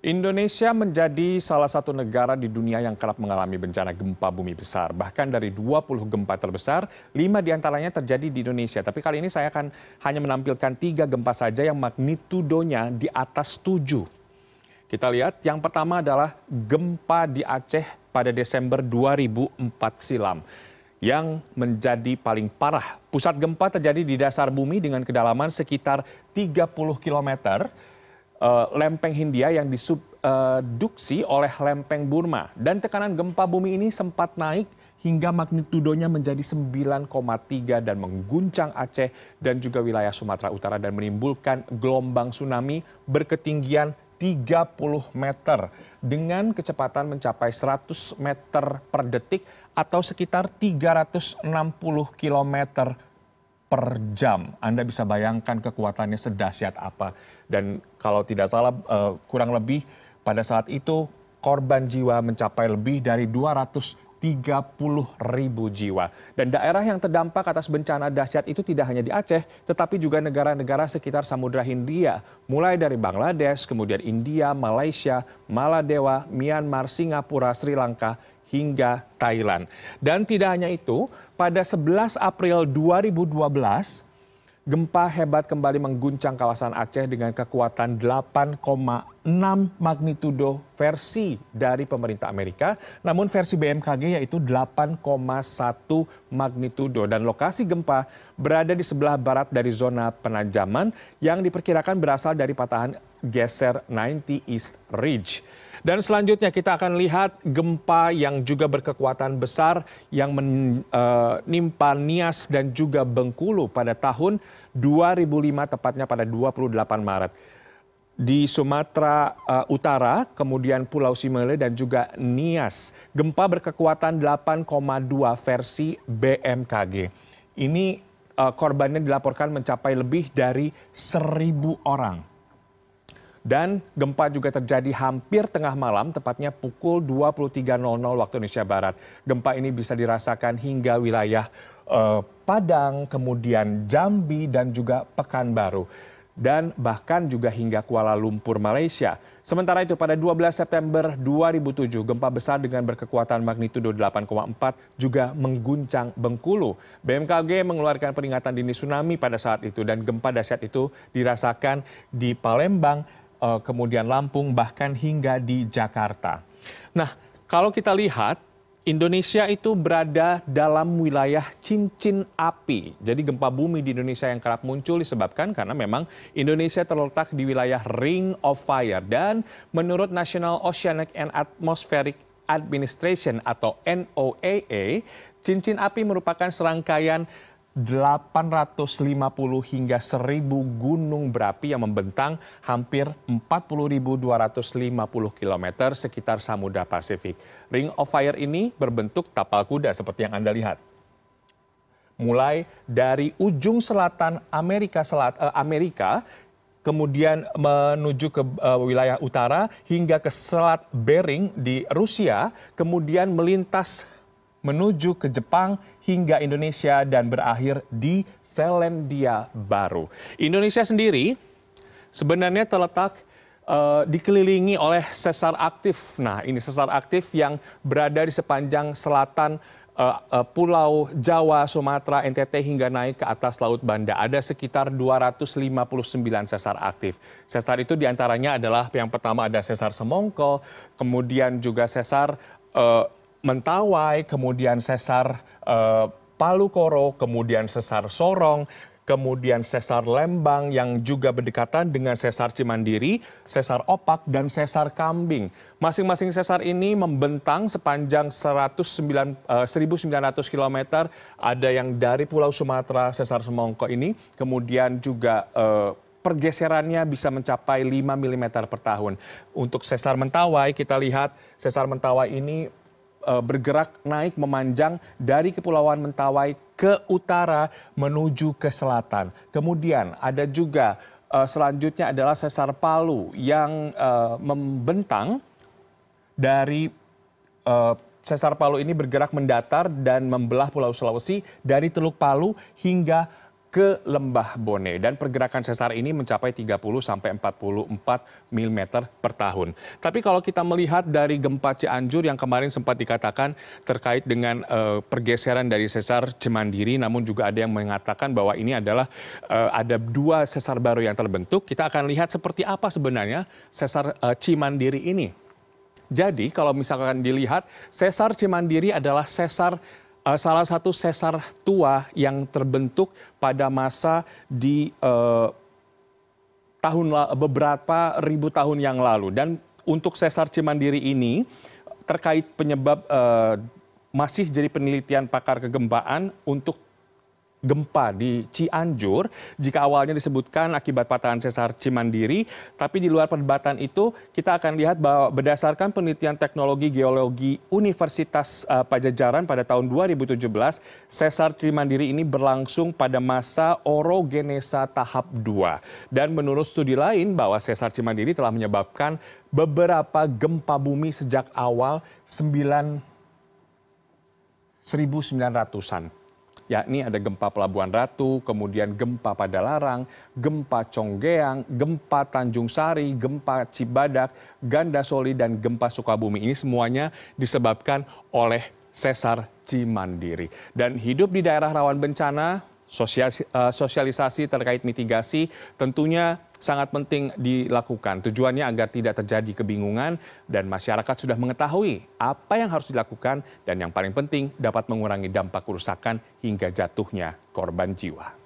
Indonesia menjadi salah satu negara di dunia yang kerap mengalami bencana gempa bumi besar. Bahkan dari 20 gempa terbesar, 5 di antaranya terjadi di Indonesia. Tapi kali ini saya akan hanya menampilkan tiga gempa saja yang magnitudonya di atas 7. Kita lihat yang pertama adalah gempa di Aceh pada Desember 2004 silam yang menjadi paling parah. Pusat gempa terjadi di dasar bumi dengan kedalaman sekitar 30 kilometer uh, lempeng Hindia yang disubduksi oleh lempeng Burma. Dan tekanan gempa bumi ini sempat naik hingga magnitudonya menjadi 9,3 dan mengguncang Aceh dan juga wilayah Sumatera Utara dan menimbulkan gelombang tsunami berketinggian 30 meter dengan kecepatan mencapai 100 meter per detik atau sekitar 360 kilometer per jam. Anda bisa bayangkan kekuatannya sedahsyat apa. Dan kalau tidak salah uh, kurang lebih pada saat itu korban jiwa mencapai lebih dari 230 ribu jiwa. Dan daerah yang terdampak atas bencana dahsyat itu tidak hanya di Aceh, tetapi juga negara-negara sekitar Samudra Hindia, mulai dari Bangladesh, kemudian India, Malaysia, Maladewa, Myanmar, Singapura, Sri Lanka, hingga Thailand. Dan tidak hanya itu, pada 11 April 2012, gempa hebat kembali mengguncang kawasan Aceh dengan kekuatan 8,6 magnitudo versi dari pemerintah Amerika, namun versi BMKG yaitu 8,1 magnitudo dan lokasi gempa berada di sebelah barat dari zona penajaman yang diperkirakan berasal dari patahan geser 90 East Ridge. Dan selanjutnya kita akan lihat gempa yang juga berkekuatan besar yang menimpa Nias dan juga Bengkulu pada tahun 2005 tepatnya pada 28 Maret. Di Sumatera uh, Utara, kemudian Pulau Simele dan juga Nias. Gempa berkekuatan 8,2 versi BMKG. Ini uh, korbannya dilaporkan mencapai lebih dari seribu orang. Dan gempa juga terjadi hampir tengah malam, tepatnya pukul 23.00 waktu Indonesia Barat. Gempa ini bisa dirasakan hingga wilayah uh, Padang, kemudian Jambi, dan juga Pekanbaru. Dan bahkan juga hingga Kuala Lumpur, Malaysia. Sementara itu pada 12 September 2007, gempa besar dengan berkekuatan magnitudo 8,4 juga mengguncang Bengkulu. BMKG mengeluarkan peringatan dini tsunami pada saat itu dan gempa dahsyat itu dirasakan di Palembang, uh, kemudian Lampung, bahkan hingga di Jakarta. Nah, kalau kita lihat Indonesia itu berada dalam wilayah cincin api. Jadi gempa bumi di Indonesia yang kerap muncul disebabkan karena memang Indonesia terletak di wilayah Ring of Fire dan menurut National Oceanic and Atmospheric Administration atau NOAA, cincin api merupakan serangkaian 850 hingga 1000 gunung berapi yang membentang hampir 40.250 km sekitar Samudra Pasifik. Ring of Fire ini berbentuk tapal kuda seperti yang Anda lihat. Mulai dari ujung selatan Amerika Selat, uh, Amerika kemudian menuju ke uh, wilayah utara hingga ke Selat Bering di Rusia, kemudian melintas menuju ke Jepang hingga Indonesia dan berakhir di Selandia Baru. Indonesia sendiri sebenarnya terletak uh, dikelilingi oleh sesar aktif. Nah, ini sesar aktif yang berada di sepanjang selatan uh, uh, Pulau Jawa, Sumatera, NTT hingga naik ke atas Laut Banda. Ada sekitar 259 sesar aktif. Sesar itu di antaranya adalah yang pertama ada sesar Semongko, kemudian juga sesar uh, Mentawai, kemudian sesar uh, Palu Koro, kemudian sesar Sorong, kemudian sesar Lembang yang juga berdekatan dengan sesar Cimandiri, sesar Opak, dan sesar Kambing. Masing-masing sesar ini membentang sepanjang 109, uh, 1900 km. Ada yang dari Pulau Sumatera, sesar Semongko ini, kemudian juga uh, pergeserannya bisa mencapai 5 mm per tahun. Untuk sesar Mentawai, kita lihat sesar Mentawai ini bergerak naik memanjang dari Kepulauan Mentawai ke utara menuju ke selatan. Kemudian ada juga uh, selanjutnya adalah sesar Palu yang uh, membentang dari uh, sesar Palu ini bergerak mendatar dan membelah Pulau Sulawesi dari Teluk Palu hingga ke Lembah Bone dan pergerakan sesar ini mencapai 30 sampai 44 mm per tahun. Tapi kalau kita melihat dari gempa Cianjur yang kemarin sempat dikatakan terkait dengan uh, pergeseran dari sesar Cimandiri namun juga ada yang mengatakan bahwa ini adalah uh, ada dua sesar baru yang terbentuk. Kita akan lihat seperti apa sebenarnya sesar uh, Cimandiri ini. Jadi kalau misalkan dilihat sesar Cimandiri adalah sesar salah satu sesar tua yang terbentuk pada masa di uh, tahun beberapa ribu tahun yang lalu. Dan untuk sesar Cimandiri ini terkait penyebab uh, masih jadi penelitian pakar kegempaan untuk gempa di Cianjur. Jika awalnya disebutkan akibat patahan sesar Cimandiri tapi di luar perdebatan itu kita akan lihat bahwa berdasarkan penelitian teknologi geologi Universitas uh, Pajajaran pada tahun 2017 sesar Cimandiri ini berlangsung pada masa orogenesa tahap 2 dan menurut studi lain bahwa sesar Cimandiri telah menyebabkan beberapa gempa bumi sejak awal 9 1900-an yakni ada gempa Pelabuhan Ratu, kemudian gempa pada Larang, gempa Conggeang, gempa Tanjung Sari, gempa Cibadak, Ganda Soli, dan gempa Sukabumi. Ini semuanya disebabkan oleh sesar Cimandiri. Dan hidup di daerah rawan bencana sosialisasi terkait mitigasi tentunya sangat penting dilakukan. Tujuannya agar tidak terjadi kebingungan dan masyarakat sudah mengetahui apa yang harus dilakukan dan yang paling penting dapat mengurangi dampak kerusakan hingga jatuhnya korban jiwa.